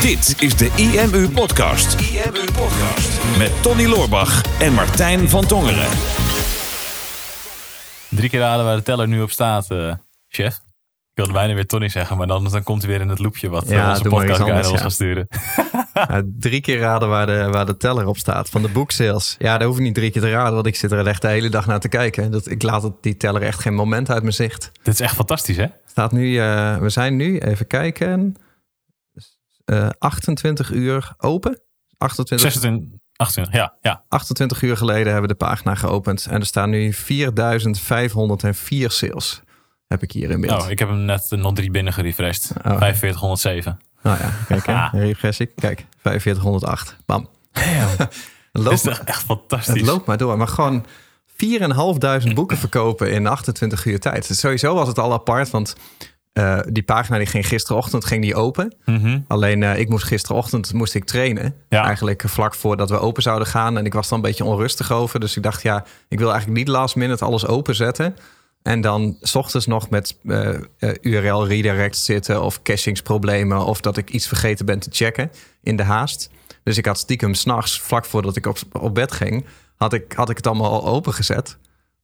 Dit is de IMU Podcast. IMU Podcast. Met Tony Loorbach en Martijn van Tongeren. Drie keer raden waar de teller nu op staat, eh, chef. Ik wilde bijna weer Tony zeggen, maar dan, dan komt hij weer in het loopje wat Ja, eh, onze podcast anders, ons ja. gaat sturen. Ja, drie keer raden waar de, waar de teller op staat van de boeksales. Ja, daar hoef ik niet drie keer te raden, want ik zit er echt de hele dag naar te kijken. Dat, ik laat het, die teller echt geen moment uit mijn zicht. Dit is echt fantastisch, hè? Staat nu, eh, we zijn nu, even kijken, eh 28 uur open. 28, 26, 28, ja, ja. 28 uur geleden hebben we de pagina geopend. En er staan nu 4504 sales. Heb ik hier in beeld. Oh, ik heb hem net eh, nog drie binnen gerefreshed. Oh. 4507. Nou ja, kijk hè. Ah. Refresh ik. Kijk, 4508. Bam. Loopt, is echt fantastisch. het loopt maar door. Maar gewoon 4.500 boeken verkopen in 28 uur tijd. Sowieso was het al apart, want eh, die pagina die ging gisterochtend ging die open. Mhm. Alleen eh, ik moest gisterochtend moest ik trainen. Ja. Eigenlijk vlak voordat we open zouden gaan. En ik was dan een beetje onrustig over. Dus ik dacht, ja, ik wil eigenlijk niet last minute alles openzetten. En dan 's ochtends nog met eh, URL redirect zitten of cachingsproblemen. Of dat ik iets vergeten ben te checken in de haast. Dus ik had stiekem s'nachts, vlak voordat ik op, op bed ging, had ik, had ik het allemaal al opengezet.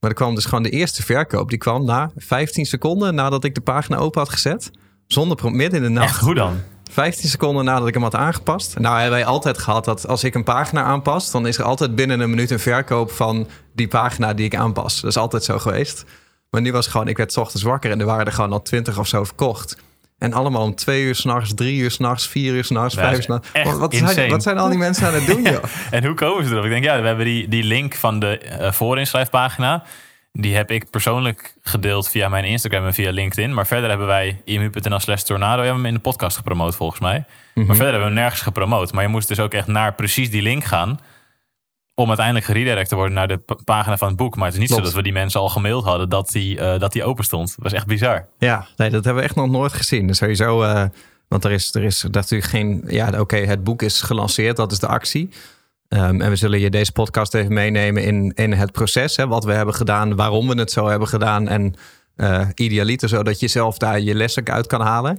Maar er kwam dus gewoon de eerste verkoop. Die kwam na 15 seconden nadat ik de pagina open had gezet. Zonder midden in de nacht. Echt goed dan. 15 seconden nadat ik hem had aangepast. Nou hebben wij altijd gehad dat als ik een pagina aanpas... dan is er altijd binnen een minuut een verkoop van die pagina die ik aanpas. Dat is altijd zo geweest. Maar nu was gewoon, ik werd 's ochtends wakker... en er waren er gewoon al 20 of zo verkocht. En allemaal om twee uur s'nachts, drie uur s'nachts, vier uur s'nachts, vijf uur s'nachts. Wat, wat, zijn, wat zijn al die mensen aan het doen, joh? En hoe komen ze erop? Ik denk, ja, we hebben die, die link van de eh, voorinschrijfpagina. Die heb ik persoonlijk gedeeld via mijn Instagram en via LinkedIn. Maar verder hebben wij imu.nl slash tornado. We hebben hem in de podcast gepromoot volgens mij. Maar verder hebben we hem nergens gepromoot. Maar je moest dus ook echt naar precies die link gaan. Om uiteindelijk geredirect te worden naar de pagina van het boek. Maar het is niet Klopt. zo dat we die mensen al gemaild hadden dat die, eh, dat die open stond. Dat was echt bizar. Ja, nee, dat hebben we echt nog nooit gezien. Dus sowieso, eh, want er is, er is natuurlijk geen... Ja, oké, het boek is gelanceerd, dat is de actie. Ehm, en we zullen je deze podcast even meenemen in, in het proces. Hè, wat we hebben gedaan, waarom we het zo hebben gedaan. En eh idealiter, zodat je zelf daar je les ook uit kan halen.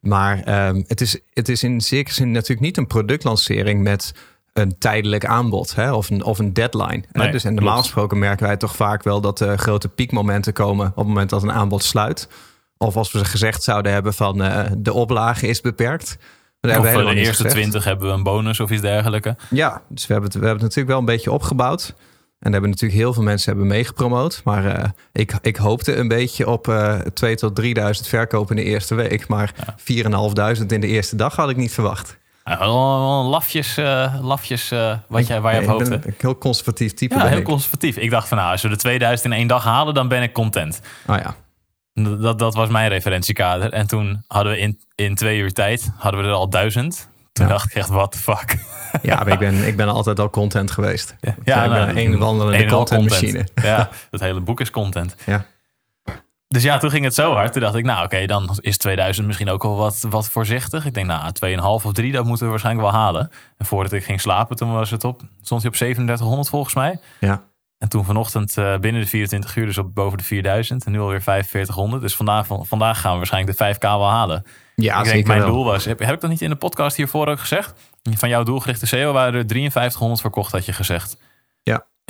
Maar ehm, het, is, het is in zekere zin natuurlijk niet een productlancering met een tijdelijk aanbod hè, of, een, of een deadline. Nee, dus en normaal klopt. gesproken merken wij toch vaak wel dat er grote piekmomenten komen op het moment dat een aanbod sluit. Of als we gezegd zouden hebben van eh, de oplage is beperkt. Dat Of we voor de eerste. 20 hebben we een bonus of iets dergelijks. Ja, dus we hebben, het, we hebben het natuurlijk wel een beetje opgebouwd. En daar hebben natuurlijk heel veel mensen hebben meegepromoot. Maar eh, ik, ik hoopte een beetje op eh 2 tot 3.000 verkopen in de eerste week. Maar 4.500 in de eerste dag had ik niet verwacht. Lafjes, eh, lafjes eh, wat jij, waar je op ik hoopte. een heel conservatief type. Ja, heel ik. conservatief. Ik dacht van nou, als we de 2000 in één dag halen, dan ben ik content. Oh ja. Dat, dat, was mijn referentiekader. En toen hadden we in, in twee uur tijd hadden we er al duizend. Toen Ja. dacht ik echt, what the fuck. ja, maar ik ben, ik ben altijd al content geweest. Ja, ik ben nou, een wandelende contentmachine. Ja, dat hele boek is content. Ja. Dus ja, toen ging het zo hard. Toen dacht ik, nou oké, dan is 2000 misschien ook wel wat, wat voorzichtig. Ik denk, nou, 2,5 of 3, dat moeten we waarschijnlijk wel halen. En voordat ik ging slapen, toen was het op, stond hij op 3700 volgens mij. Ja. En toen vanochtend eh, binnen de 24 uur dus op boven de 4000. En nu alweer 4500. Dus vandaag, vandaag gaan we waarschijnlijk de 5k wel halen. Ja, ik denk, mijn wel. doel was, heb, heb ik dat niet in de podcast hiervoor ook gezegd? Van jouw doelgerichte SEO waren er 5300 verkocht, had je gezegd.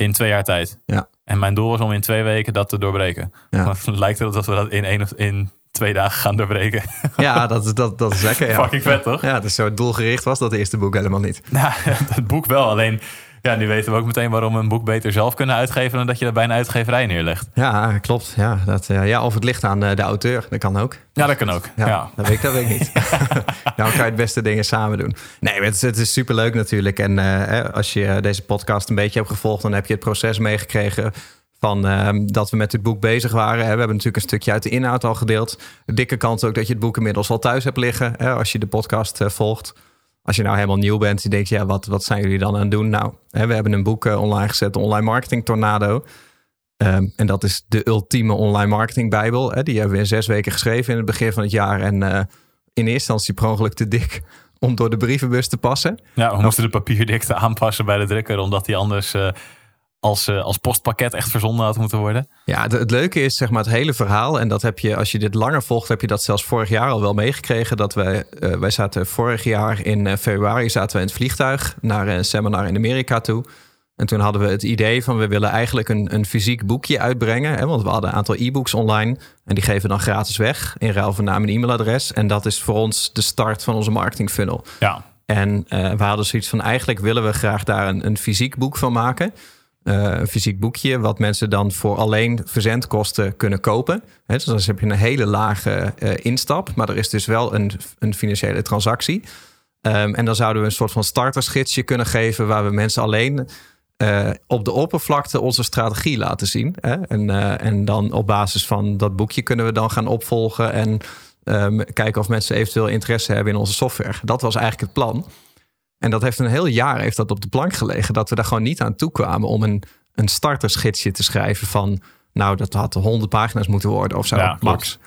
In twee jaar tijd. Ja. En mijn doel was om in twee weken dat te doorbreken. Ja. Het lijkt erop dat we dat in, één of, in twee dagen gaan doorbreken. Ja, dat, is- dat, dat is lekker. Ja. Fucking vet, toch? Ja, dus zo doelgericht was dat eerste boek helemaal niet. Nou, het boek wel. Alleen, ja, nu weten we ook meteen waarom we een boek beter zelf kunnen uitgeven... dan dat je dat bij een uitgeverij neerlegt. Ja, klopt. Ja, dat, eh, ja, of het ligt aan eh, de auteur. Dat kan ook. Ja, dat kan ook. Ja, Ja. Dat, weet ik, dat weet ik niet. nou kan je het beste dingen samen doen. Nee, het is, het is superleuk natuurlijk. En eh, als je deze podcast een beetje hebt gevolgd... dan heb je het proces meegekregen van ehm, dat we met dit boek bezig waren. We hebben natuurlijk een stukje uit de inhoud al gedeeld. De dikke kans ook dat je het boek inmiddels al thuis hebt liggen... Hè, als je de podcast volgt. Als je nou helemaal nieuw bent, je denkt, ja, wat, wat zijn jullie dan aan het doen? Nou, hè, we hebben een boek eh, online gezet, Online Marketing Tornado. Ehm, en dat is de ultieme online marketing bijbel. Hè. Die hebben we in zes weken geschreven in het begin van het jaar. En eh, in eerste instantie per ongeluk te dik om door de brievenbus te passen. Ja, we moesten de papierdikte aanpassen bij de drukker... omdat die anders eh, als, uh, als postpakket echt verzonden had moeten worden. Ja, het leuke is zeg maar het hele verhaal. En dat heb je, als je dit langer volgt, heb je dat zelfs vorig jaar al wel meegekregen. Dat wij, uh, wij zaten vorig jaar in uh, februari zaten we in het vliegtuig naar een seminar in Amerika toe. En toen hadden we het idee van we willen eigenlijk een, een fysiek boekje uitbrengen. Hè, want we hadden een aantal e-books online. En die geven we dan gratis weg in ruil van naam en e-mailadres. En dat is voor ons de start van onze marketing funnel. Ja. En uh, we hadden zoiets van eigenlijk willen we graag daar een, een fysiek boek van maken. Een fysiek boekje, wat mensen dan voor alleen verzendkosten kunnen kopen. He, dus dan heb je een hele lage uh, instap, maar er is dus wel een, een financiële transactie. Um, en dan zouden we een soort van startersgidsje kunnen geven, waar we mensen alleen uh, op de oppervlakte onze strategie laten zien. Hè? En, en dan op basis van dat boekje kunnen we dan gaan opvolgen en um, kijken of mensen eventueel interesse hebben in onze software. Dat was eigenlijk het plan. En dat heeft een heel jaar heeft dat op de plank gelegen. Dat we daar gewoon niet aan toe kwamen om een, een startersgidsje te schrijven van... nou, dat had 100 pagina's moeten worden of zo, Ja, max.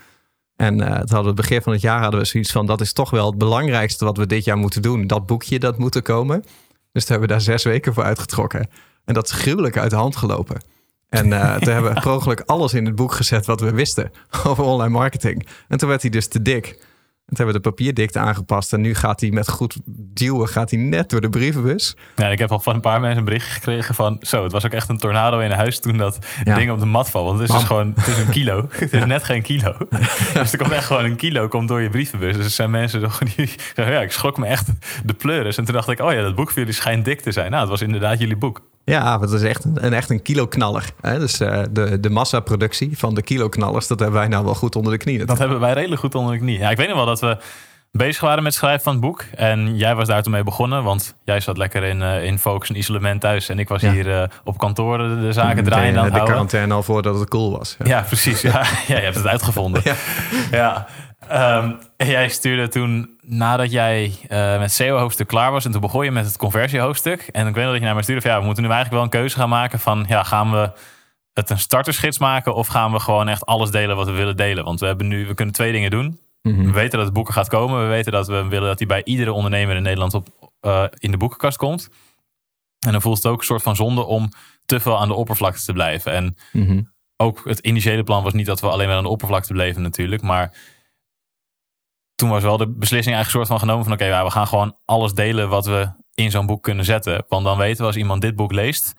En uh, het hadden het begin van het jaar hadden we zoiets van... dat is toch wel het belangrijkste wat we dit jaar moeten doen. Dat boekje, dat moet er komen. Dus daar hebben we daar zes weken voor uitgetrokken. En dat is gruwelijk uit de hand gelopen. En uh, toen hebben we per ongeluk alles in het boek gezet wat we wisten over online marketing. En toen werd hij dus te dik. Toen hebben we de papierdikte aangepast. En nu gaat hij met goed duwen gaat hij net door de brievenbus. Ja, ik heb al van een paar mensen een bericht gekregen van... zo, het was ook echt een tornado in huis toen dat Ja. ding op de mat valt. Want het is dus gewoon het is een kilo. Het is net geen kilo. Dus er komt echt gewoon een kilo komt door je brievenbus. Dus er zijn mensen die zeggen... ja, ik schrok me echt de pleuris. En toen dacht ik, oh ja, dat boek voor jullie schijnt dik te zijn. Nou, het was inderdaad jullie boek. Ja, het is echt een, echt een kiloknaller. Hè? Dus uh, de, de massaproductie van de kiloknallers... dat hebben wij nou wel goed onder de knie. Dat hebben wij redelijk goed onder de knie. Ja, ik weet nog wel dat we bezig waren met het schrijven van het boek. En jij was daar toen mee begonnen. Want jij zat lekker in, uh, in focus en isolement thuis. En ik was Ja. hier uh, op kantoor de, de zaken draaien aan de houden. quarantaine al voordat het cool was. Ja, precies. Ja. ja, je hebt het uitgevonden. Ja. Um, en jij stuurde toen, nadat jij uh, met SEO-hoofdstuk klaar was... en toen begon je met het conversiehoofdstuk. En ik weet nog dat je naar mij stuurde van... ja, we moeten nu eigenlijk wel een keuze gaan maken van... ja, gaan we het een startersgids maken... of gaan we gewoon echt alles delen wat we willen delen? Want we, hebben nu, we kunnen twee dingen doen. Mhm. We weten dat het boeken gaat komen. We weten dat we willen dat hij bij iedere ondernemer in Nederland op, uh, in de boekenkast komt. En dan voelt het ook een soort van zonde om te veel aan de oppervlakte te blijven. En Mhm. ook het initiële plan was niet dat we alleen maar aan de oppervlakte bleven natuurlijk. Maar toen was wel de beslissing eigenlijk soort van genomen van... oké, we gaan gewoon alles delen wat we in zo'n boek kunnen zetten. Want dan weten we als iemand dit boek leest...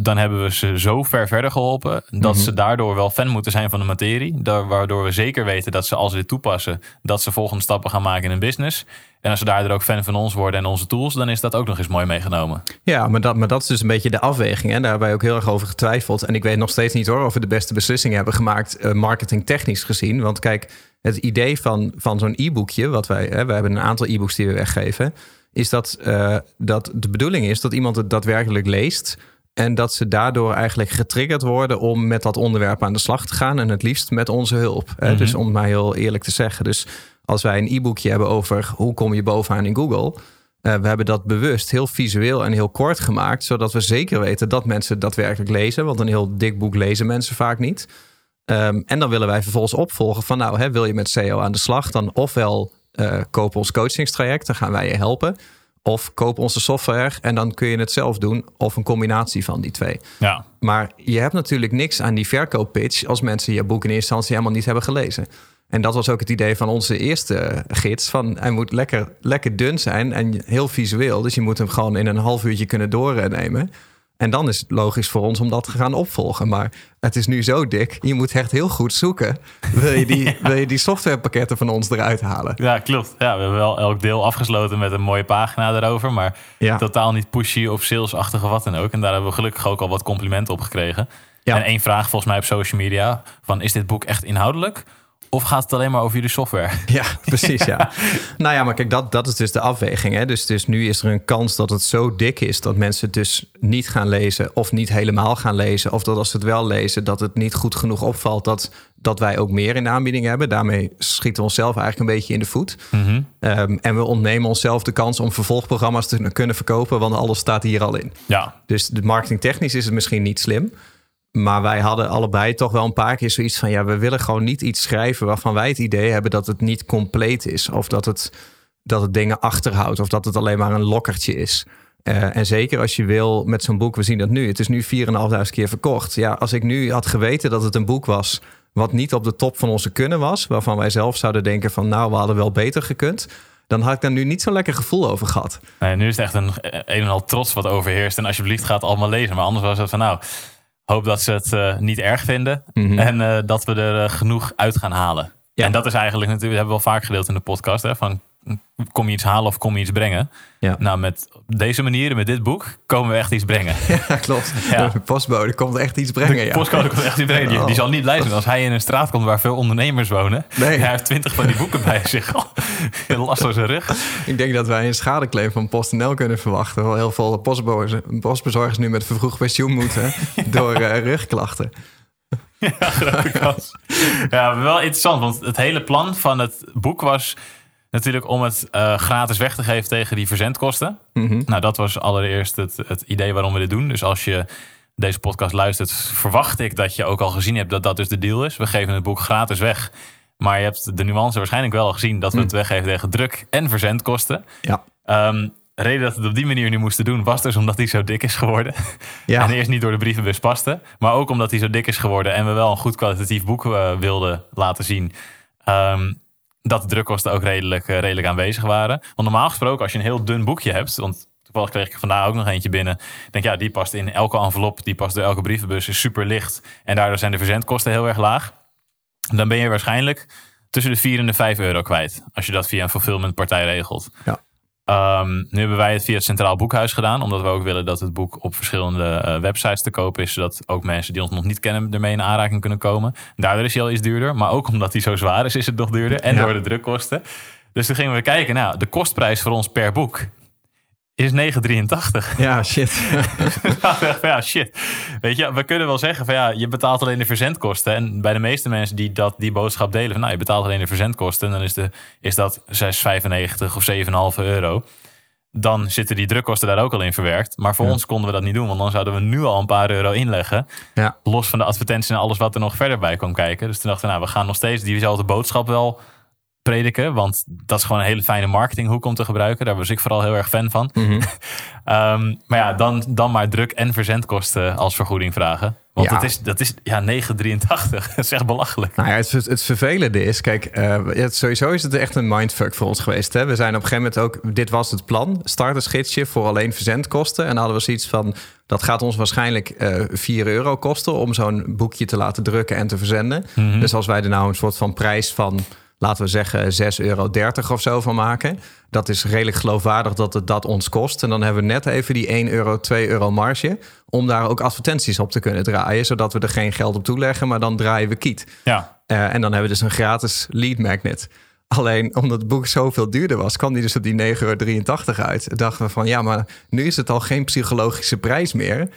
dan hebben we ze zo ver verder geholpen... dat Mhm. ze daardoor wel fan moeten zijn van de materie. Waardoor we zeker weten dat ze als ze dit toepassen... dat ze volgende stappen gaan maken in een business. En als ze daardoor ook fan van ons worden en onze tools... dan is dat ook nog eens mooi meegenomen. Ja, maar dat, maar dat is dus een beetje de afweging. En daar hebben wij ook heel erg over getwijfeld. En ik weet nog steeds niet hoor of we de beste beslissing hebben gemaakt... Uh, marketingtechnisch gezien. Want kijk, het idee van, van zo'n e-boekje... wat wij, hè, we hebben een aantal e-books die we weggeven... is dat, uh, dat de bedoeling is dat iemand het daadwerkelijk leest... En dat ze daardoor eigenlijk getriggerd worden om met dat onderwerp aan de slag te gaan. En het liefst met onze hulp. Mm-hmm. Dus om maar heel eerlijk te zeggen. Dus als wij een e-boekje hebben over hoe kom je bovenaan in Google. Uh, we hebben dat bewust heel visueel en heel kort gemaakt. Zodat we zeker weten dat mensen daadwerkelijk lezen. Want een heel dik boek lezen mensen vaak niet. Um, en dan willen wij vervolgens opvolgen van nou, hè, wil je met SEO aan de slag? Dan ofwel uh, koop ons coachingstraject, dan gaan wij je helpen. Of koop onze software en dan kun je het zelf doen. Of een combinatie van die twee. Ja. Maar je hebt natuurlijk niks aan die verkooppitch... als mensen je boek in eerste instantie helemaal niet hebben gelezen. En dat was ook het idee van onze eerste gids. Van hij moet lekker, lekker dun zijn en heel visueel. Dus je moet hem gewoon in een half uurtje kunnen doornemen. En dan is het logisch voor ons om dat te gaan opvolgen. Maar het is nu zo dik. Je moet echt heel goed zoeken. Wil je die, wil je die softwarepakketten van ons eruit halen? Ja, klopt. Ja, we hebben wel elk deel afgesloten met een mooie pagina erover. Maar ja. totaal niet pushy of salesachtige wat dan ook. En daar hebben we gelukkig ook al wat complimenten op gekregen. Ja. En één vraag volgens mij op social media. Van, is dit boek echt inhoudelijk? Of gaat het alleen maar over jullie software? Ja, precies. Ja. nou ja, maar kijk, dat, dat is dus de afweging. Hè? Dus, dus nu is er een kans dat het zo dik is dat mensen het dus niet gaan lezen of niet helemaal gaan lezen. Of dat als ze het wel lezen, dat het niet goed genoeg opvalt dat, dat wij ook meer in de aanbieding hebben. Daarmee schieten we onszelf eigenlijk een beetje in de voet. Mm-hmm. Um, en we ontnemen onszelf de kans om vervolgprogramma's te kunnen verkopen, want alles staat hier al in. Ja. Dus de marketingtechnisch is het misschien niet slim. Maar wij hadden allebei toch wel een paar keer zoiets van... ja, we willen gewoon niet iets schrijven waarvan wij het idee hebben... dat het niet compleet is. Of dat het, dat het dingen achterhoudt. Of dat het alleen maar een lokkertje is. Eh, en zeker als je wil met zo'n boek, we zien dat nu. Het is nu 4.500 keer verkocht. Ja, als ik nu had geweten dat het een boek was wat niet op de top van onze kunnen was, waarvan wij zelf zouden denken van nou, we hadden wel beter gekund, dan had ik daar nu niet zo'n lekker gevoel over gehad. Nee, nu is het echt een, een en al trots wat overheerst. En alsjeblieft gaat het allemaal lezen. Maar anders was het van nou, hoop dat ze het uh, niet erg vinden. Mhm. En uh, dat we er uh, genoeg uit gaan halen. Ja. En dat is eigenlijk natuurlijk, hebben we wel vaak gedeeld in de podcast. Hè, van kom je iets halen of kom je iets brengen? Ja. Nou, met deze manier, met dit boek, komen we echt iets brengen. Ja, klopt. Ja. De postbode komt echt iets brengen. De ja. postcode komt echt iets brengen. Die, die zal niet blij zijn als hij in een straat komt waar veel ondernemers wonen. Nee. Hij heeft twintig van die boeken bij zich. Oh, last van zijn rug. Ik denk dat wij een schadeclaim van PostNL kunnen verwachten. Wel heel veel postbezorgers, postbezorgers nu met vervroegd pensioen moeten door eh, rugklachten. Ja, grote kans. Ja, wel interessant, want het hele plan van het boek was natuurlijk om het eh, gratis weg te geven tegen die verzendkosten. Mhm. Nou, dat was allereerst het, het idee waarom we dit doen. Dus als je deze podcast luistert, verwacht ik dat je ook al gezien hebt dat dat dus de deal is. We geven het boek gratis weg. Maar je hebt de nuance waarschijnlijk wel al gezien dat we het weggeven tegen druk en verzendkosten. Ja. Ehm, de reden dat we het op die manier nu moesten doen, was dus omdat hij zo dik is geworden. Ja. En eerst niet door de brievenbus paste, maar ook omdat hij zo dik is geworden en we wel een goed kwalitatief boek eh, wilden laten zien. ehm, dat de drukkosten ook redelijk, eh, redelijk aanwezig waren. Want normaal gesproken, als je een heel dun boekje hebt, want toevallig kreeg ik vandaag ook nog eentje binnen. Ik denk ja, die past in elke envelop, die past door elke brievenbus, is super licht. En daardoor zijn de verzendkosten heel erg laag. Dan ben je waarschijnlijk tussen de 4 en de 5 euro kwijt. Als je dat via een fulfillmentpartij regelt. Ja. Ehm, nu hebben wij het via het Centraal Boekhuis gedaan. Omdat we ook willen dat het boek op verschillende eh, websites te koop is. Zodat ook mensen die ons nog niet kennen ermee in aanraking kunnen komen. Daardoor is hij al iets duurder. Maar ook omdat hij zo zwaar is, is het nog duurder. En Ja. door de drukkosten. Dus toen gingen we kijken. Nou, de kostprijs voor ons per boek is 9,83. Ja, shit. ja, shit. Weet je, we kunnen wel zeggen van ja, je betaalt alleen de verzendkosten. En bij de meeste mensen die dat, die boodschap delen, van nou, je betaalt alleen de verzendkosten. En dan is, de, is dat 6,95 of 7,5 euro. Dan zitten die drukkosten daar ook al in verwerkt. Maar voor Ja. ons konden we dat niet doen, want dan zouden we nu al een paar euro inleggen. Ja. Los van de advertenties en alles wat er nog verder bij kwam kijken. Dus toen dachten we, nou, we gaan nog steeds diezelfde boodschap wel prediken. Want dat is gewoon een hele fijne marketinghoek om te gebruiken. Daar was ik vooral heel erg fan van. Mhm. Ehm, maar ja, dan, dan maar druk en verzendkosten als vergoeding vragen. Want Ja. dat is, dat is ja, 9,83. dat is echt belachelijk. Nou ja, het, het vervelende is, kijk, eh, het, sowieso is het echt een mindfuck voor ons geweest. Hè? We zijn op een gegeven moment ook, dit was het plan, startersgidsje voor alleen verzendkosten. En dan hadden we zoiets van, dat gaat ons waarschijnlijk eh 4 euro kosten om zo'n boekje te laten drukken en te verzenden. Mhm. Dus als wij er nou een soort van prijs van, laten we zeggen 6,30 euro of zo van maken. Dat is redelijk geloofwaardig dat het dat ons kost. En dan hebben we net even die 1 euro, 2 euro marge. Om daar ook advertenties op te kunnen draaien. Zodat we er geen geld op toeleggen, maar dan draaien we kiet. Ja, Eh, en dan hebben we dus een gratis lead magnet. Alleen omdat het boek zoveel duurder was, kwam die dus op die 9,83 euro uit. Dachten we van ja, maar nu is het al geen psychologische prijs meer.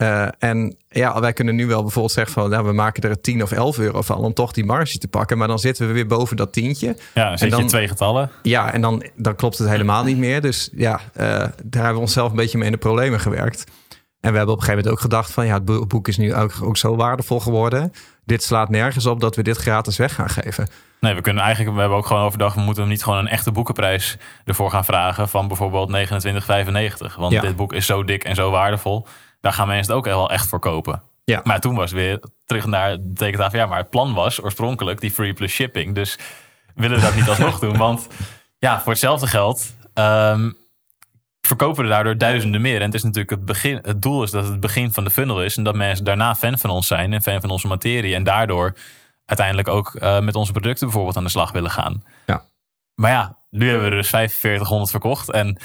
Eh, en ja, wij kunnen nu wel bijvoorbeeld zeggen van nou, we maken er 10 of 11 euro van om toch die marge te pakken. Maar dan zitten we weer boven dat tientje. ja dan zit dan- je twee getallen. Ja, en dan, dan klopt het helemaal niet meer. Dus ja, eh, daar hebben we onszelf een beetje mee in de problemen gewerkt. En we hebben op een gegeven moment ook gedacht van ja, het boek- boek is nu ook, ook zo waardevol geworden. Dit slaat nergens op dat we dit gratis weg gaan geven. Nee, we kunnen eigenlijk, we hebben ook gewoon overdag, we moeten hem niet gewoon een echte boekenprijs ervoor gaan vragen van bijvoorbeeld 29,95. Want Ja. dit boek is zo dik en zo waardevol. Daar gaan mensen het ook wel echt voor kopen. Ja. Maar toen was weer terug naar de tekentafel. Ja, maar het plan was oorspronkelijk die free plus shipping. Dus willen we dat niet alsnog doen? Want ja, voor hetzelfde geld ehm, verkopen we daardoor duizenden meer. En het is natuurlijk het begin. Het doel is dat het het begin van de funnel is. En dat mensen daarna fan van ons zijn en fan van onze materie. En daardoor uiteindelijk ook eh, met onze producten bijvoorbeeld aan de slag willen gaan. Ja. Maar ja, nu hebben we dus 4500 verkocht. En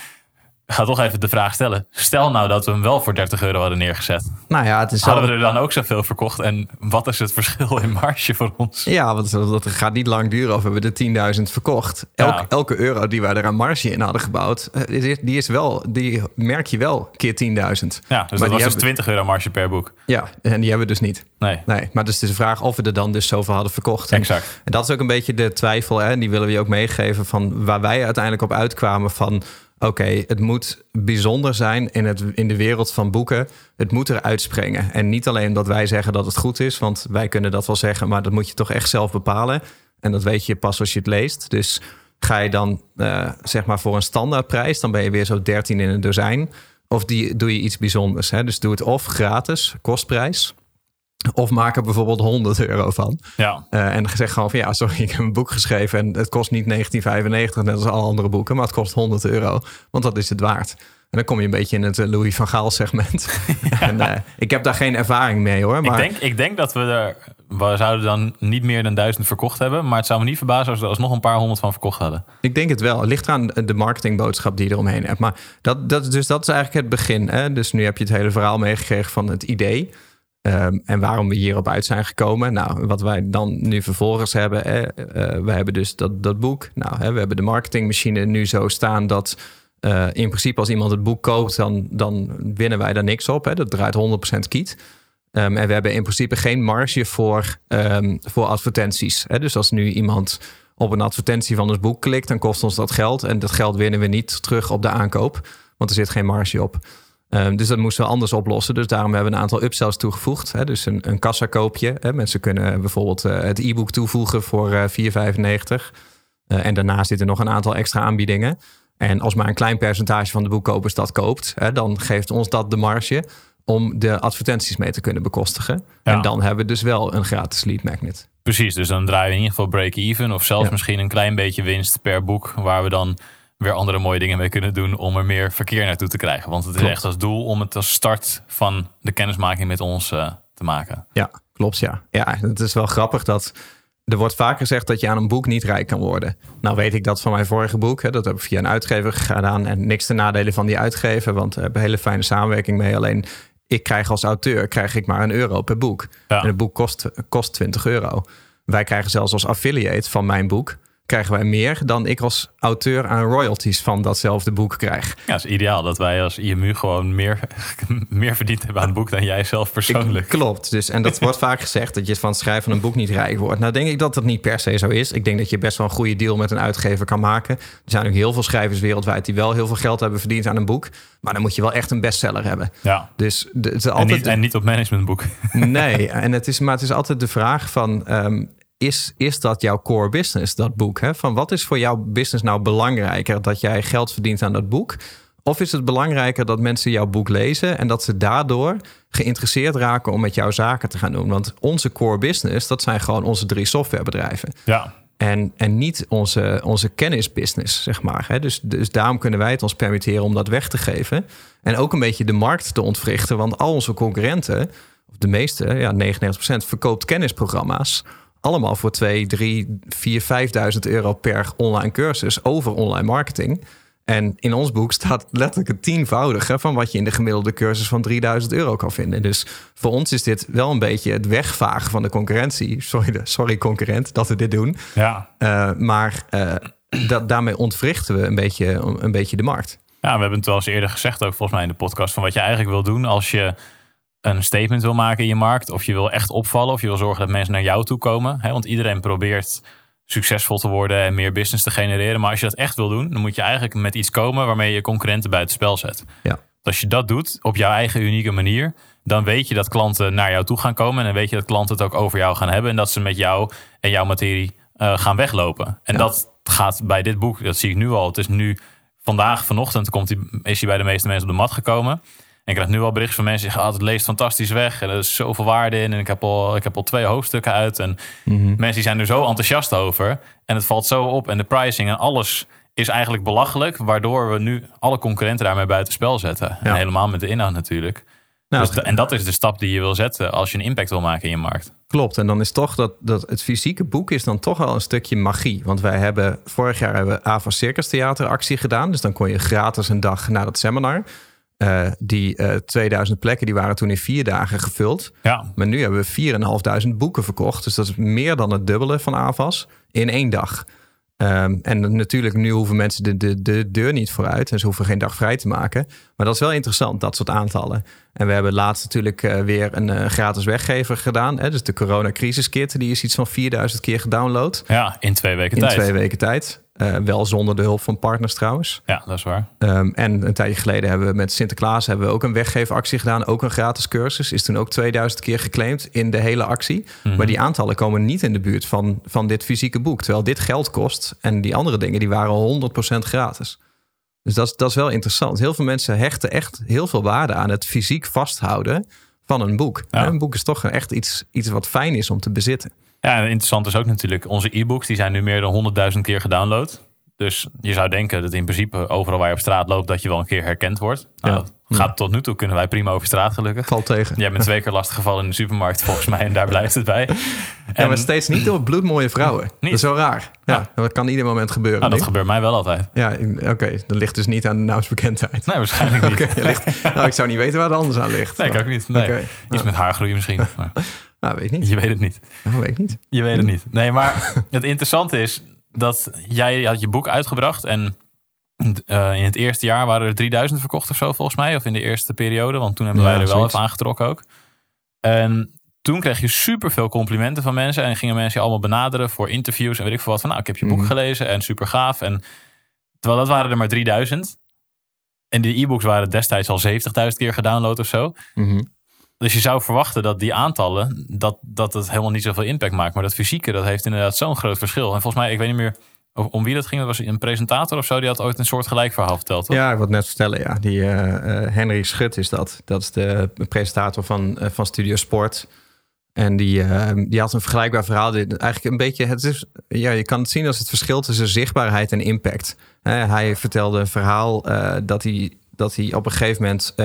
ga toch even de vraag stellen. Stel nou dat we hem wel voor 30 euro hadden neergezet. Nou ja, het is Hadden we er dan ook zoveel verkocht? En wat is het verschil in marge voor ons? Ja, want dat gaat niet lang duren of we hebben de 10.000 verkocht. Elk, Ja. Elke euro die wij er aan marge in hadden gebouwd, eh, die is- wel, die merk je wel keer 10.000. Ja, dus dat was dus hebben- 20 euro marge per boek. Ja, en die hebben we dus niet. Nee, Nee, maar dus het is de vraag of we er dan dus zoveel hadden verkocht. Exact. En dat is ook een beetje de twijfel, hè? en die willen we je ook meegeven van waar wij uiteindelijk op uitkwamen van oké, het moet bijzonder zijn in, het, in de wereld van boeken. Het moet eruit springen. En niet alleen dat wij zeggen dat het goed is, want wij kunnen dat wel zeggen, maar dat moet je toch echt zelf bepalen. En dat weet je pas als je het leest. Dus ga je dan eh, zeg maar voor een standaardprijs, dan ben je weer zo 13 in een dozijn. Of die, doe je iets bijzonders. Hè? Dus doe het of gratis, kostprijs. Of maak er bijvoorbeeld 100 euro van. Ja. Uh, en zeg gewoon van ja, sorry, ik heb een boek geschreven en het kost niet 1995, net als alle andere boeken, maar het kost 100 euro, want dat is het waard. En dan kom je een beetje in het eh, Louis van Gaal segment. en, uh, ik heb daar geen ervaring mee hoor. Maar... Ik, denk, ik denk dat we er, we zouden dan niet meer dan duizend verkocht hebben, maar het zou me niet verbazen als we er nog een paar honderd van verkocht hadden. Ik denk het wel. Het ligt aan de marketingboodschap die je eromheen hebt. Maar dat, dat, dus dat is eigenlijk het begin. Hè? Dus nu heb je het hele verhaal meegekregen van het idee. Um, en waarom we hierop uit zijn gekomen. Nou, wat wij dan nu vervolgens hebben. Uh, we hebben dus dat, dat boek. Nou, hè, we hebben de marketingmachine nu zo staan dat. Uh, in principe, als iemand het boek koopt, dan, dan winnen wij daar niks op. Hè. Dat draait 100% kiet. Um, en we hebben in principe geen marge voor, um, voor advertenties. Hè. Dus als nu iemand op een advertentie van ons boek klikt, dan kost ons dat geld. En dat geld winnen we niet terug op de aankoop, want er zit geen marge op. Um, dus dat moesten we anders oplossen. Dus daarom hebben we een aantal upsells toegevoegd. Hè? Dus een, een kassakoopje. Hè? Mensen kunnen bijvoorbeeld uh, het e-book toevoegen voor uh, 4,95. Uh, en daarnaast zitten nog een aantal extra aanbiedingen. En als maar een klein percentage van de boekkopers dat koopt, hè, dan geeft ons dat de marge om de advertenties mee te kunnen bekostigen. Ja. En dan hebben we dus wel een gratis lead magnet. Precies, dus dan draaien we in ieder geval break-even of zelfs ja. misschien een klein beetje winst per boek, waar we dan weer andere mooie dingen mee kunnen doen om er meer verkeer naartoe te krijgen. Want het is echt als doel om het als start van de kennismaking met ons uh, te maken. Ja, klopt ja. Ja, het is wel grappig dat er wordt vaak gezegd dat je aan een boek niet rijk kan worden. Nou weet ik dat van mijn vorige boek. Hè, dat heb ik via een uitgever gedaan. En niks te nadelen van die uitgever, want we hebben een hele fijne samenwerking mee. Alleen ik krijg als auteur krijg ik maar een euro per boek. Ja. En het boek kost, kost 20 euro. Wij krijgen zelfs als affiliate van mijn boek krijgen wij meer dan ik als auteur aan royalties van datzelfde boek krijg. Ja, het is ideaal dat wij als IMU gewoon meer, meer verdiend hebben aan het boek dan jij zelf persoonlijk. Ik, klopt. Dus, en dat wordt vaak gezegd dat je van het schrijven van een boek niet rijk wordt. Nou denk ik dat dat niet per se zo is. Ik denk dat je best wel een goede deal met een uitgever kan maken. Er zijn ook heel veel schrijvers wereldwijd die wel heel veel geld hebben verdiend aan een boek. Maar dan moet je wel echt een bestseller hebben. Ja. Dus de, het is altijd en, niet, en niet op managementboek. Nee, en het is, maar het is altijd de vraag van... Um, is, is dat jouw core business, dat boek? Hè? Van wat is voor jouw business nou belangrijker? Dat jij geld verdient aan dat boek? Of is het belangrijker dat mensen jouw boek lezen en dat ze daardoor geïnteresseerd raken om met jouw zaken te gaan doen? Want onze core business, dat zijn gewoon onze drie softwarebedrijven. Ja. En, en niet onze, onze kennisbusiness, zeg maar. Hè? Dus, dus daarom kunnen wij het ons permitteren om dat weg te geven. En ook een beetje de markt te ontwrichten. Want al onze concurrenten, of de meeste, ja, 99%, verkoopt kennisprogramma's allemaal voor 2, 3, 4, 5.000 euro per online cursus over online marketing. En in ons boek staat letterlijk het tienvoudige van wat je in de gemiddelde cursus van 3000 euro kan vinden. Dus voor ons is dit wel een beetje het wegvagen van de concurrentie. Sorry, sorry concurrent dat we dit doen. Ja. Uh, maar uh, dat, daarmee ontwrichten we een beetje, een beetje de markt. Ja, we hebben het wel eens eerder gezegd, ook volgens mij in de podcast, van wat je eigenlijk wil doen als je een statement wil maken in je markt, of je wil echt opvallen, of je wil zorgen dat mensen naar jou toe komen. Hè? Want iedereen probeert succesvol te worden en meer business te genereren. Maar als je dat echt wil doen, dan moet je eigenlijk met iets komen waarmee je concurrenten buitenspel zet. Ja. Als je dat doet op jouw eigen unieke manier, dan weet je dat klanten naar jou toe gaan komen. En dan weet je dat klanten het ook over jou gaan hebben. En dat ze met jou en jouw materie uh, gaan weglopen. En ja. dat gaat bij dit boek, dat zie ik nu al. Het is nu vandaag, vanochtend, komt hij, is hij bij de meeste mensen op de mat gekomen. En ik krijg nu al berichten van mensen die zeggen... Oh, het leest fantastisch weg en er is zoveel waarde in. En ik heb al, ik heb al twee hoofdstukken uit. En mm -hmm. mensen die zijn er zo enthousiast over. En het valt zo op. En de pricing en alles is eigenlijk belachelijk. Waardoor we nu alle concurrenten daarmee buitenspel zetten. Ja. En helemaal met de inhoud natuurlijk. Nou, dus, en dat is de stap die je wil zetten als je een impact wil maken in je markt. Klopt. En dan is toch dat, dat het fysieke boek is dan toch wel een stukje magie. Want wij hebben vorig jaar hebben we Ava Circus Theater actie gedaan. Dus dan kon je gratis een dag naar dat seminar. Uh, die uh, 2000 plekken die waren toen in vier dagen gevuld. Ja. Maar nu hebben we 4.500 boeken verkocht. Dus dat is meer dan het dubbele van AVAS in één dag. Um, en natuurlijk, nu hoeven mensen de, de, de deur niet vooruit. En ze hoeven geen dag vrij te maken. Maar dat is wel interessant, dat soort aantallen. En we hebben laatst natuurlijk uh, weer een uh, gratis weggever gedaan. Hè? Dus de Corona Crisis Kit, die is iets van 4000 keer gedownload. Ja, in twee weken in tijd. In twee weken tijd. Uh, wel zonder de hulp van partners trouwens. Ja, dat is waar. Um, en een tijdje geleden hebben we met Sinterklaas hebben we ook een weggeefactie gedaan. Ook een gratis cursus. Is toen ook 2000 keer geclaimd in de hele actie. Mm -hmm. Maar die aantallen komen niet in de buurt van, van dit fysieke boek. Terwijl dit geld kost. En die andere dingen die waren 100% gratis. Dus dat is, dat is wel interessant. Heel veel mensen hechten echt heel veel waarde aan het fysiek vasthouden van een boek. Ja. Een boek is toch echt iets, iets wat fijn is om te bezitten. Ja, interessant is ook natuurlijk, onze e-books die zijn nu meer dan 100.000 keer gedownload. Dus je zou denken dat in principe overal waar je op straat loopt, dat je wel een keer herkend wordt. Nou, Ja. dat gaat tot nu toe, kunnen wij prima over straat gelukkig. Valt tegen. Jij bent twee keer lastig gevallen in de supermarkt volgens mij en daar blijft het bij. Ja, En, maar steeds niet door bloedmooie vrouwen. Dat is wel raar. Ja, Ja. Dat kan ieder moment gebeuren. nou, dat niet? gebeurt mij wel altijd. Ja, oké. Dat ligt dus niet aan de naamsbekendheid. Nee, waarschijnlijk niet. Ligt- nou, ik zou niet weten waar het anders aan ligt. Nee, ik ook niet. Nee. Oké. Iets met haargroei misschien. Maar Nou, weet ik niet. je weet het niet. Nou, weet ik niet. Je weet het niet. Nee, maar het interessante is dat jij had je boek uitgebracht en eh, in het eerste jaar waren er 3000 verkocht of zo volgens mij. Of in de eerste periode, want toen hebben Ja, wij er wel zoiets. even aangetrokken ook. En toen kreeg je superveel complimenten van mensen en gingen mensen je allemaal benaderen voor interviews en weet ik veel wat. Van nou, ik heb je boek Mhm. gelezen en super gaaf. En terwijl dat waren er maar 3000. En die e-books waren destijds al 70.000 keer gedownload of zo. Mhm. Dus je zou verwachten dat die aantallen, dat, dat het helemaal niet zoveel impact maakt. Maar dat fysieke, dat heeft inderdaad zo'n groot verschil. En volgens mij, ik weet niet meer om, wie dat ging. Dat was een presentator of zo, die had ooit een soort gelijk verhaal verteld. Toch? Ja, ik wil net vertellen. Ja. Die eh, eh, Henry Schut is dat. Dat is de presentator van, eh, van Studio Sport. En die, die had een vergelijkbaar verhaal. Eigenlijk een beetje, het is, ja, je kan het zien als het verschil tussen zichtbaarheid en impact. Hij vertelde een verhaal dat, hij, dat hij op een gegeven moment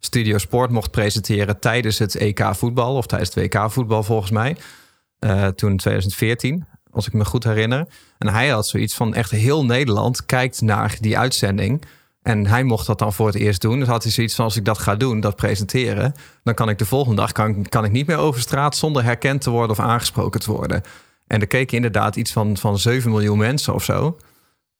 Studio Sport mocht presenteren tijdens het EK voetbal. Of tijdens het WK voetbal volgens mij. Eh, toen in 2014, als ik me goed herinner. En hij had zoiets van echt heel Nederland kijkt naar die uitzending. En hij mocht dat dan voor het eerst doen. Dus had hij zoiets van als ik dat ga doen, dat presenteren... dan kan ik de volgende dag kan, kan ik niet meer over straat... zonder herkend te worden of aangesproken te worden. En er keken inderdaad iets van, van 7 miljoen mensen of zo.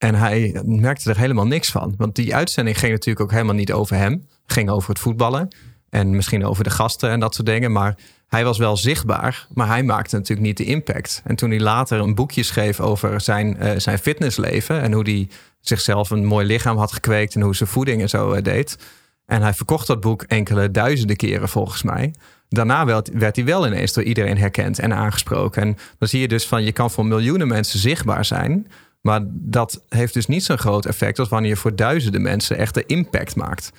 En hij merkte er helemaal niks van. Want die uitzending ging natuurlijk ook helemaal niet over hem. Ging over het voetballen. En misschien over de gasten en dat soort dingen. Maar hij was wel zichtbaar. Maar hij maakte natuurlijk niet de impact. En toen hij later een boekje schreef over zijn, eh, zijn fitnessleven. En hoe hij zichzelf een mooi lichaam had gekweekt. En hoe zijn voeding en zo eh, deed. En hij verkocht dat boek enkele duizenden keren volgens mij. Daarna werd, werd hij wel ineens door iedereen herkend en aangesproken. En dan zie je dus van je kan voor miljoenen mensen zichtbaar zijn. Maar dat heeft dus niet zo'n groot effect als wanneer je voor duizenden mensen echt de impact maakt.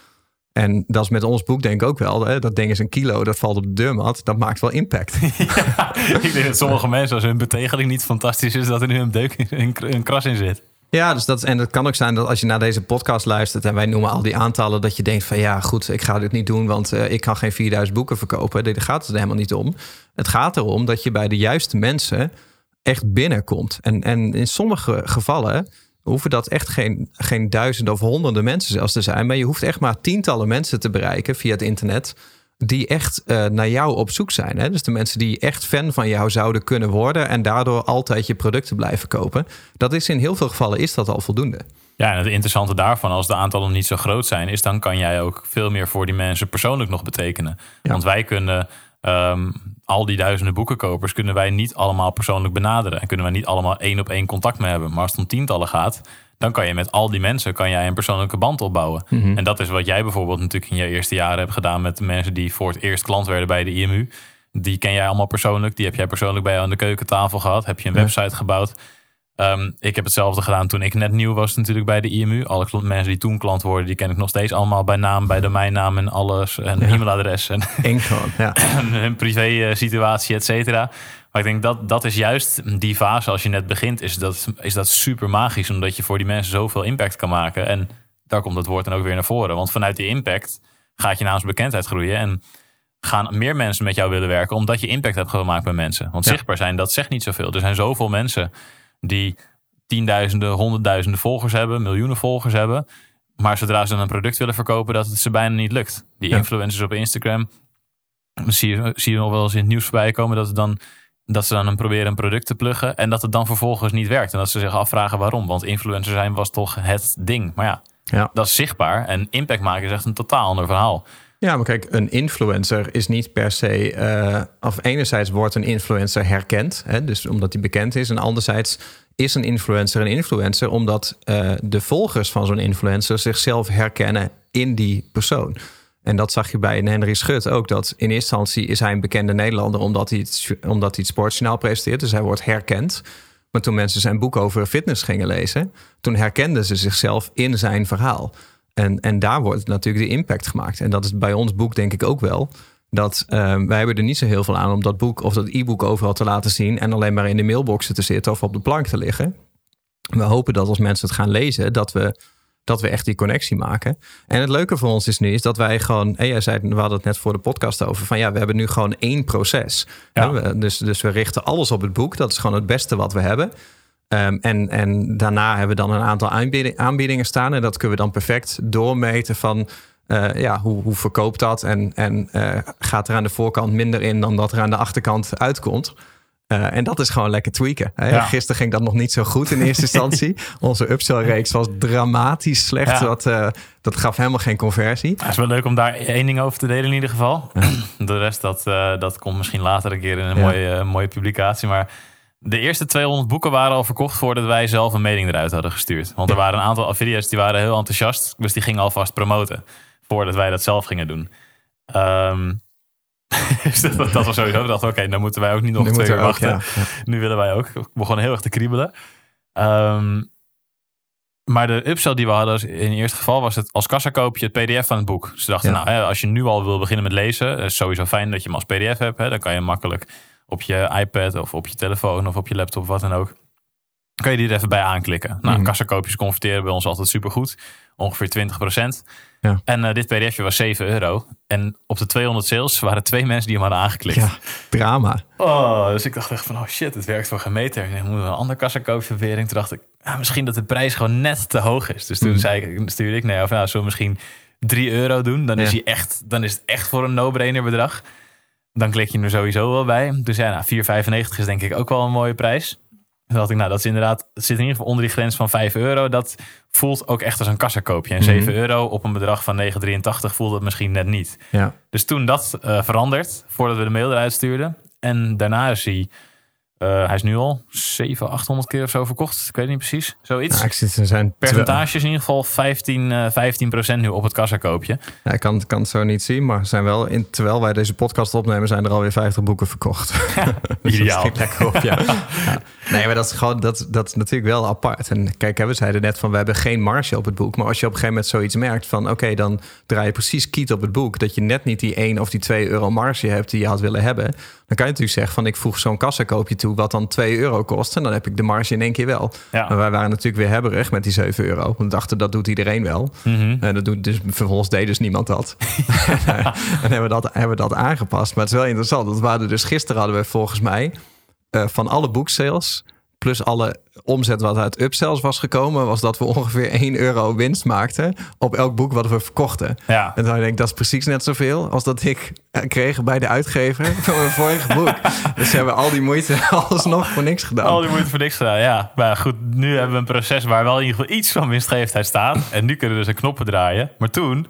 En dat is met ons boek denk ik ook wel. Hè? Dat ding is een kilo, dat valt op de deurmat. Dat maakt wel impact. ik denk dat sommige mensen, als hun betegeling niet fantastisch is, dat er nu een deuk, een, een kras in zit. Ja, dus dat, en het kan ook zijn dat als je naar deze podcast luistert en wij noemen al die aantallen, dat je denkt van ja, goed, ik ga dit niet doen, want eh, ik kan geen 4000 boeken verkopen. Daar gaat het er helemaal niet om. Het gaat erom dat je bij de juiste mensen echt binnenkomt. En, en in sommige gevallen hoeven dat echt geen, geen duizenden of honderden mensen zelfs te zijn, maar je hoeft echt maar tientallen mensen te bereiken via het internet die echt eh, naar jou op zoek zijn. Hè? Dus de mensen die echt fan van jou zouden kunnen worden en daardoor altijd je producten blijven kopen. Dat is in heel veel gevallen is dat al voldoende. Ja, en het interessante daarvan, als de aantallen niet zo groot zijn, is dan kan jij ook veel meer voor die mensen persoonlijk nog betekenen. Ja. Want wij kunnen ehm, al die duizenden boekenkopers kunnen wij niet allemaal persoonlijk benaderen. En kunnen wij niet allemaal één op één contact mee hebben. Maar als het om tientallen gaat, dan kan je met al die mensen kan jij een persoonlijke band opbouwen. En dat is wat jij bijvoorbeeld natuurlijk in je eerste jaren hebt gedaan met de mensen die voor het eerst klant werden bij de IMU. Die ken jij allemaal persoonlijk. Die heb jij persoonlijk bij jou aan de keukentafel gehad. Heb je een Ja. website gebouwd. Ehm, ik heb hetzelfde gedaan toen ik net nieuw was natuurlijk bij de IMU. Alle klant- mensen die toen klant worden, die ken ik nog steeds allemaal bij naam, bij domeinnaam en alles. En Ja. e-mailadres en gewoon, ja. hun privé eh, situatie, et cetera. Maar ik denk dat dat is juist die fase als je net begint, is dat, is dat super magisch. Omdat je voor die mensen zoveel impact kan maken. En daar komt het woord dan ook weer naar voren. Want vanuit die impact gaat je naamsbekendheid groeien. En gaan meer mensen met jou willen werken, omdat je impact hebt gemaakt bij mensen. Want Ja. zichtbaar zijn, dat zegt niet zoveel. Er zijn zoveel mensen die tienduizenden, honderdduizenden volgers hebben, miljoenen volgers hebben. Maar zodra ze dan een product willen verkopen, dat het ze bijna niet lukt. Die Ja. influencers op Instagram, zie je, zie je nog wel eens in het nieuws voorbij komen dat, het dan, dat ze dan een proberen een product te pluggen en dat het dan vervolgens niet werkt. En dat ze zich afvragen waarom. Want influencer zijn was toch het ding. Maar ja, Ja. dat is zichtbaar. En impact maken is echt een totaal ander verhaal. Ja, maar kijk, een influencer is niet per se. eh, of enerzijds wordt een influencer herkend, hè, dus omdat hij bekend is. En anderzijds is een influencer een influencer omdat eh, de volgers van zo'n influencer zichzelf herkennen in die persoon. En dat zag je bij Henry Schut ook. Dat in eerste instantie is hij een bekende Nederlander omdat hij het, omdat hij het sportjournaal presenteert. Dus hij wordt herkend. Maar toen mensen zijn boek over fitness gingen lezen, toen herkenden ze zichzelf in zijn verhaal. En, en daar wordt natuurlijk de impact gemaakt. En dat is bij ons boek denk ik ook wel. Dat ehm, wij hebben er niet zo heel veel aan om dat boek of dat e-book overal te laten zien en alleen maar in de mailboxen te zitten of op de plank te liggen. We hopen dat als mensen het gaan lezen, dat we, dat we echt die connectie maken. En het leuke voor ons is nu is dat wij gewoon, en jij zei, we hadden het net voor de podcast over, van ja, we hebben nu gewoon één proces. Ja. We- Dus, dus we richten alles op het boek. Dat is gewoon het beste wat we hebben. Ehm, en, en daarna hebben we dan een aantal aanbieding- aanbiedingen staan. En dat kunnen we dan perfect doormeten van eh, ja, hoe, hoe verkoopt dat? En, en eh, gaat er aan de voorkant minder in dan dat er aan de achterkant uitkomt? Eh, en dat is gewoon lekker tweaken. Hè? Ja. Gisteren ging dat nog niet zo goed in eerste instantie. Onze upsell-reeks was dramatisch slecht. Ja. Dat, dat gaf helemaal geen conversie. Het is wel leuk om daar één ding over te delen in ieder geval. De rest, dat, dat komt misschien later een keer in een mooie, mooie publicatie. Maar de eerste 200 boeken waren al verkocht voordat wij zelf een mening eruit hadden gestuurd. Want er waren een aantal affiliates die waren heel enthousiast. Dus die gingen alvast promoten voordat wij dat zelf gingen doen. Ehm, dus dat, dat was sowieso. We dachten, oké, dan moeten wij ook niet nog Nu twee uur ook, wachten. ja. Nu willen wij ook. We begonnen heel erg te kriebelen. Ehm, maar de upsell die we hadden, in het eerste geval was het als kassakoopje het pdf van het boek. We dachten, Ja. nou, hè, als je nu al wil beginnen met lezen, is sowieso fijn dat je hem als pdf hebt. Hè, dan kan je makkelijk op je iPad of op je telefoon of op je laptop, wat dan ook. Kan je die er even bij aanklikken. Nou, Mhm. kassakoopjes converteren bij ons altijd supergoed. Ongeveer 20%. Ja. En eh, dit pdfje was 7 euro. En op de 200 sales waren twee mensen die hem hadden aangeklikt. Ja, drama. Oh, dus ik dacht echt van, oh shit, het werkt voor geen meter. Ik moet een ander kassakoopje proberen. Toen dacht ik, ah, misschien dat de prijs gewoon net te hoog is. Dus toen Mhm. zei ik, stuurde ik, nee, of nou, zullen we misschien 3 euro doen? Dan, is, hij echt, dan is het echt voor een no-brainer bedrag. Dan klik je er sowieso wel bij. Dus ja, nou, 4,95 is denk ik ook wel een mooie prijs. Toen dacht ik, nou, dat is inderdaad, het zit in ieder geval onder die grens van 5 euro. Dat voelt ook echt als een kassakoopje. En Mhm. 7 euro op een bedrag van 9,83 voelt het misschien net niet. Ja. Dus toen dat eh, veranderd, voordat we de mail eruit stuurden. En daarna is hij, eh, hij is nu al 700, 800 keer of zo verkocht. Ik weet niet precies, zoiets. Nou, ik zit, er zijn Percentage is in ieder geval 15, eh 15% nu op het kassakoopje. Ja, ik kan, kan het zo niet zien, maar zijn wel in, terwijl wij deze podcast opnemen, zijn er alweer 50 boeken verkocht. Dus Ideaal. lekker op, ja. Ja. Nee, maar dat is gewoon dat, dat is natuurlijk wel apart. En kijk, we zeiden net van we hebben geen marge op het boek. Maar als je op een gegeven moment zoiets merkt van oké, dan draai je precies kiet op het boek. Dat je net niet die 1 of die 2 euro marge hebt die je had willen hebben. Dan kan je natuurlijk zeggen van ik voeg zo'n kassakoopje toe wat dan 2 euro kost. En dan heb ik de marge in één keer wel. Ja. Maar wij waren natuurlijk weer hebberig met die 7 euro. We dachten dat doet iedereen wel. Mhm. En dat doet dus, vervolgens deed dus niemand dat. en hebben we dat, hebben we dat aangepast. Maar het is wel interessant. Dat waren dus gisteren hadden we volgens mij eh, van alle boeksales plus alle omzet wat uit upsells was gekomen, was dat we ongeveer 1 euro winst maakten op elk boek wat we verkochten. Ja. En dan denk ik, dat is precies net zoveel als dat ik kreeg bij de uitgever van mijn vorige boek. Dus ze hebben al die moeite alsnog voor niks gedaan. Al die moeite voor niks gedaan, ja. Maar goed, nu hebben we een proces waar wel in ieder geval iets van winstgevendheid staat. En nu kunnen we dus een knoppen draaien. Maar toen,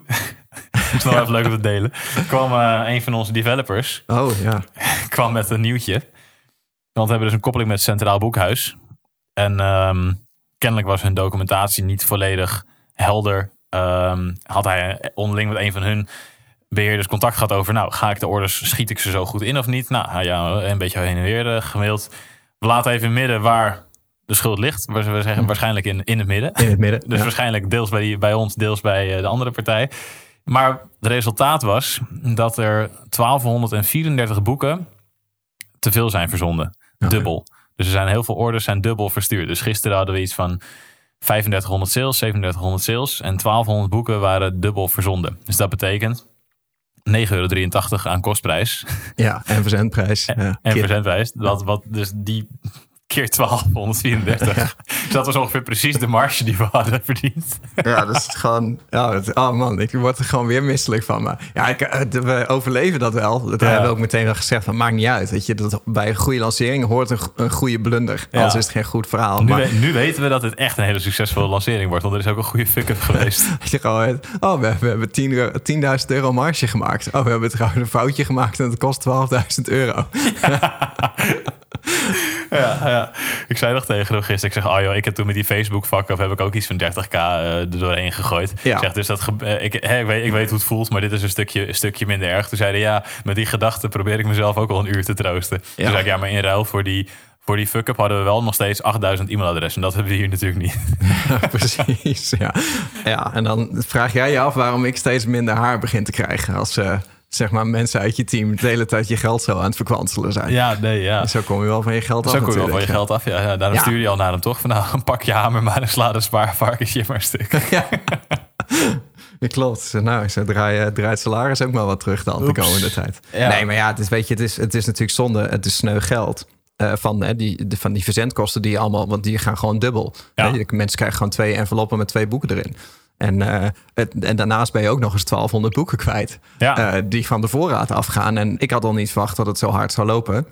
het is nog even leuk om te delen, kwam eh, een van onze developers Oh ja. kwam met een nieuwtje. Want we hebben dus een koppeling met het Centraal Boekhuis. En ehm, kennelijk was hun documentatie niet volledig helder. Ehm, had hij onderling met een van hun beheerders contact gehad over... nou, ga ik de orders, schiet ik ze zo goed in of niet? Nou ja, een beetje heen en weer eh, gemaild. We laten even midden waar de schuld ligt. We zeggen waarschijnlijk in, in het midden. In het midden. Dus ja. waarschijnlijk deels bij, die, bij ons, deels bij eh, de andere partij. Maar het resultaat was dat er 1234 boeken te veel zijn verzonden. Dubbel. Dus er zijn heel veel orders zijn dubbel verstuurd. Dus gisteren hadden we iets van 3500 sales, 3700 sales. En 1200 boeken waren dubbel verzonden. Dus dat betekent 9,83 euro aan kostprijs. Ja, en verzendprijs. Ja. En verzendprijs. Dat, wat, dus die keer 1234. Dus dat was ongeveer precies de marge die we hadden verdiend. Ja, dat is gewoon. Ja, oh man, ik word er gewoon weer misselijk van. Maar ja, ik, eh, we overleven dat wel. Dat Ja. hebben we ook meteen wel gezegd. Van maakt niet uit. Weet je, dat bij een goede lancering hoort een, go- een goede blunder. Ja. Anders is het geen goed verhaal. Nu, maar we- nu weten we dat het echt een hele succesvolle lancering wordt. Want er is ook een goede fuck-up geweest. je gewoon. Oh, we, we hebben 10 euro- 10.000 euro marge gemaakt. Oh, we hebben trouwens een foutje gemaakt en het kost 12.000 euro. ja, ja. Ik zei nog tegen hem gisteren. Ik zeg, oh joh, ik heb toen met die Facebook fuck-up heb ik ook iets van 30k eh, er doorheen gegooid. Ja. Ik zeg, dus dat eh, ik, hè, ik, weet, ik weet hoe het voelt, maar dit is een stukje, een stukje minder erg. Toen zeiden ja, met die gedachte probeer ik mezelf ook al een uur te troosten. Toen zei ik, ja, maar in ruil voor die Voor die fuck-up hadden we wel nog steeds 8000 e-mailadressen. En dat hebben we hier natuurlijk niet. Ja, precies. Ja. ja, en dan vraag jij je af waarom ik steeds minder haar begin te krijgen. Als uh, zeg maar mensen uit je team de hele tijd je geld zo aan het verkwanselen zijn. Ja, nee, ja. Zo kom je wel van je geld af. Zo kom je wel van je geld af. Ja, ja daarom Ja. stuur je al naar hem toch. Van nou, pak je hamer maar en sla de spaarvarkensje maar stuk. Ja. Ja, klopt. Nou, zo draai, draait salaris ook maar wat terug dan de komende tijd. Ja. Nee, maar ja, het is, weet je, het is, het is natuurlijk zonde. Het is sneu geld. eh, van, hè, die, de, van die verzendkosten die allemaal... Want die gaan gewoon dubbel. Ja. Hè, mensen krijgen gewoon twee enveloppen met twee boeken erin. En, eh, het, en daarnaast ben je ook nog eens 1200 boeken kwijt. Ja. eh, die van de voorraad afgaan. En ik had al niet verwacht dat het zo hard zou lopen.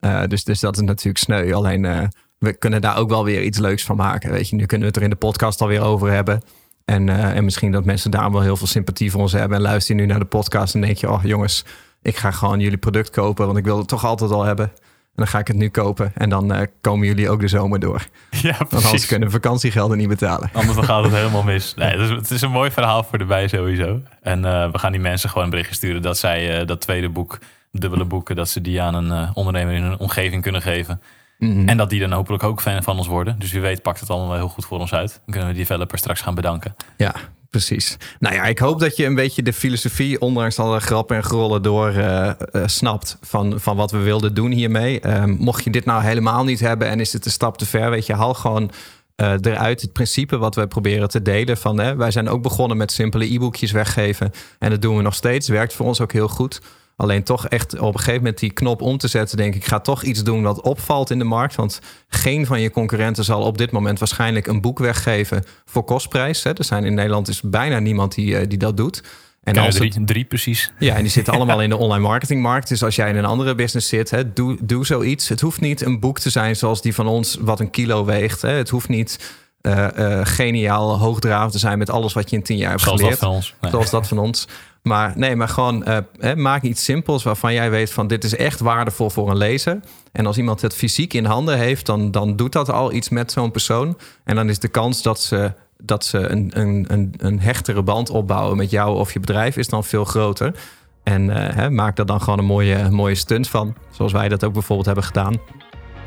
Eh, dus, dus dat is natuurlijk sneu. Alleen we kunnen daar ook wel weer iets leuks van maken. Weet je, nu kunnen we het er in de podcast alweer over hebben. En, en misschien dat mensen daar wel heel veel sympathie voor ons hebben. En luister je nu naar de podcast en denk je... oh jongens, ik ga gewoon jullie product kopen... want ik wil het toch altijd al hebben. En dan ga ik het nu kopen. En dan eh, komen jullie ook de zomer door. ja, Want anders precies. kunnen vakantiegelden niet betalen. Anders dan gaat het helemaal mis. Nee, het, is, het is een mooi verhaal voor de bij sowieso. En eh, we gaan die mensen gewoon een berichtje sturen dat zij eh, dat tweede boek, dubbele boeken, dat ze die aan een ondernemer in hun omgeving kunnen geven. Mhm. En dat die dan hopelijk ook fan van ons worden. Dus wie weet pakt het allemaal wel heel goed voor ons uit. Dan kunnen we die developer straks gaan bedanken. Ja, precies. Nou ja, ik hoop dat je een beetje de filosofie, ondanks alle grappen en grollen door, eh, eh, snapt van, van wat we wilden doen hiermee. Ehm, mocht je dit nou helemaal niet hebben en is het een stap te ver, weet je, haal gewoon eh, eruit het principe wat we proberen te delen. Van, hè, wij zijn ook begonnen met simpele e-boekjes weggeven en dat doen we nog steeds. Werkt voor ons ook heel goed. Alleen toch echt op een gegeven moment die knop om te zetten, denk ik, ga toch iets doen wat opvalt in de markt. Want geen van je concurrenten zal op dit moment waarschijnlijk een boek weggeven voor kostprijs. Hè. Er zijn in Nederland is bijna niemand die, eh, die dat doet. En als het- drie, drie precies. ja, en die zitten allemaal in de online marketingmarkt. Dus als jij in een andere business zit, hè, doe, doe zoiets. Het hoeft niet een boek te zijn zoals die van ons, wat een kilo weegt. Hè. Het hoeft niet eh, eh, geniaal hoogdravend te zijn met alles wat je in tien jaar hebt Zoals dat geleerd. van ons. Nee. Zoals dat van ons. Maar nee, maar gewoon eh, hè, maak iets simpels waarvan jij weet van dit is echt waardevol voor een lezer. En als iemand het fysiek in handen heeft, dan, dan doet dat al iets met zo'n persoon. En dan is de kans dat ze, dat ze een, een, een, een hechtere band opbouwen met jou of je bedrijf is dan veel groter. En hè, maak er dan gewoon een mooie, mooie stunt van. Zoals wij dat ook bijvoorbeeld hebben gedaan.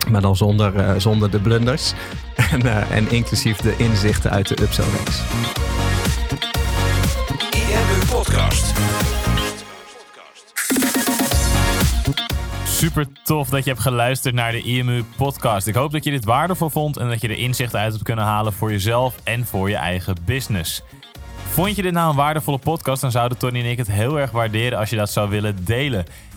Maar dan zonder, eh, zonder de blunders. En, eh, en inclusief de inzichten uit de upsell reeks. IMU Podcast. Super tof dat je hebt geluisterd naar de IMU podcast. Ik hoop dat je dit waardevol vond en dat je er inzichten uit hebt kunnen halen voor jezelf en voor je eigen business. Vond je dit nou een waardevolle podcast, dan zouden Tony en ik het heel erg waarderen als je dat zou willen delen.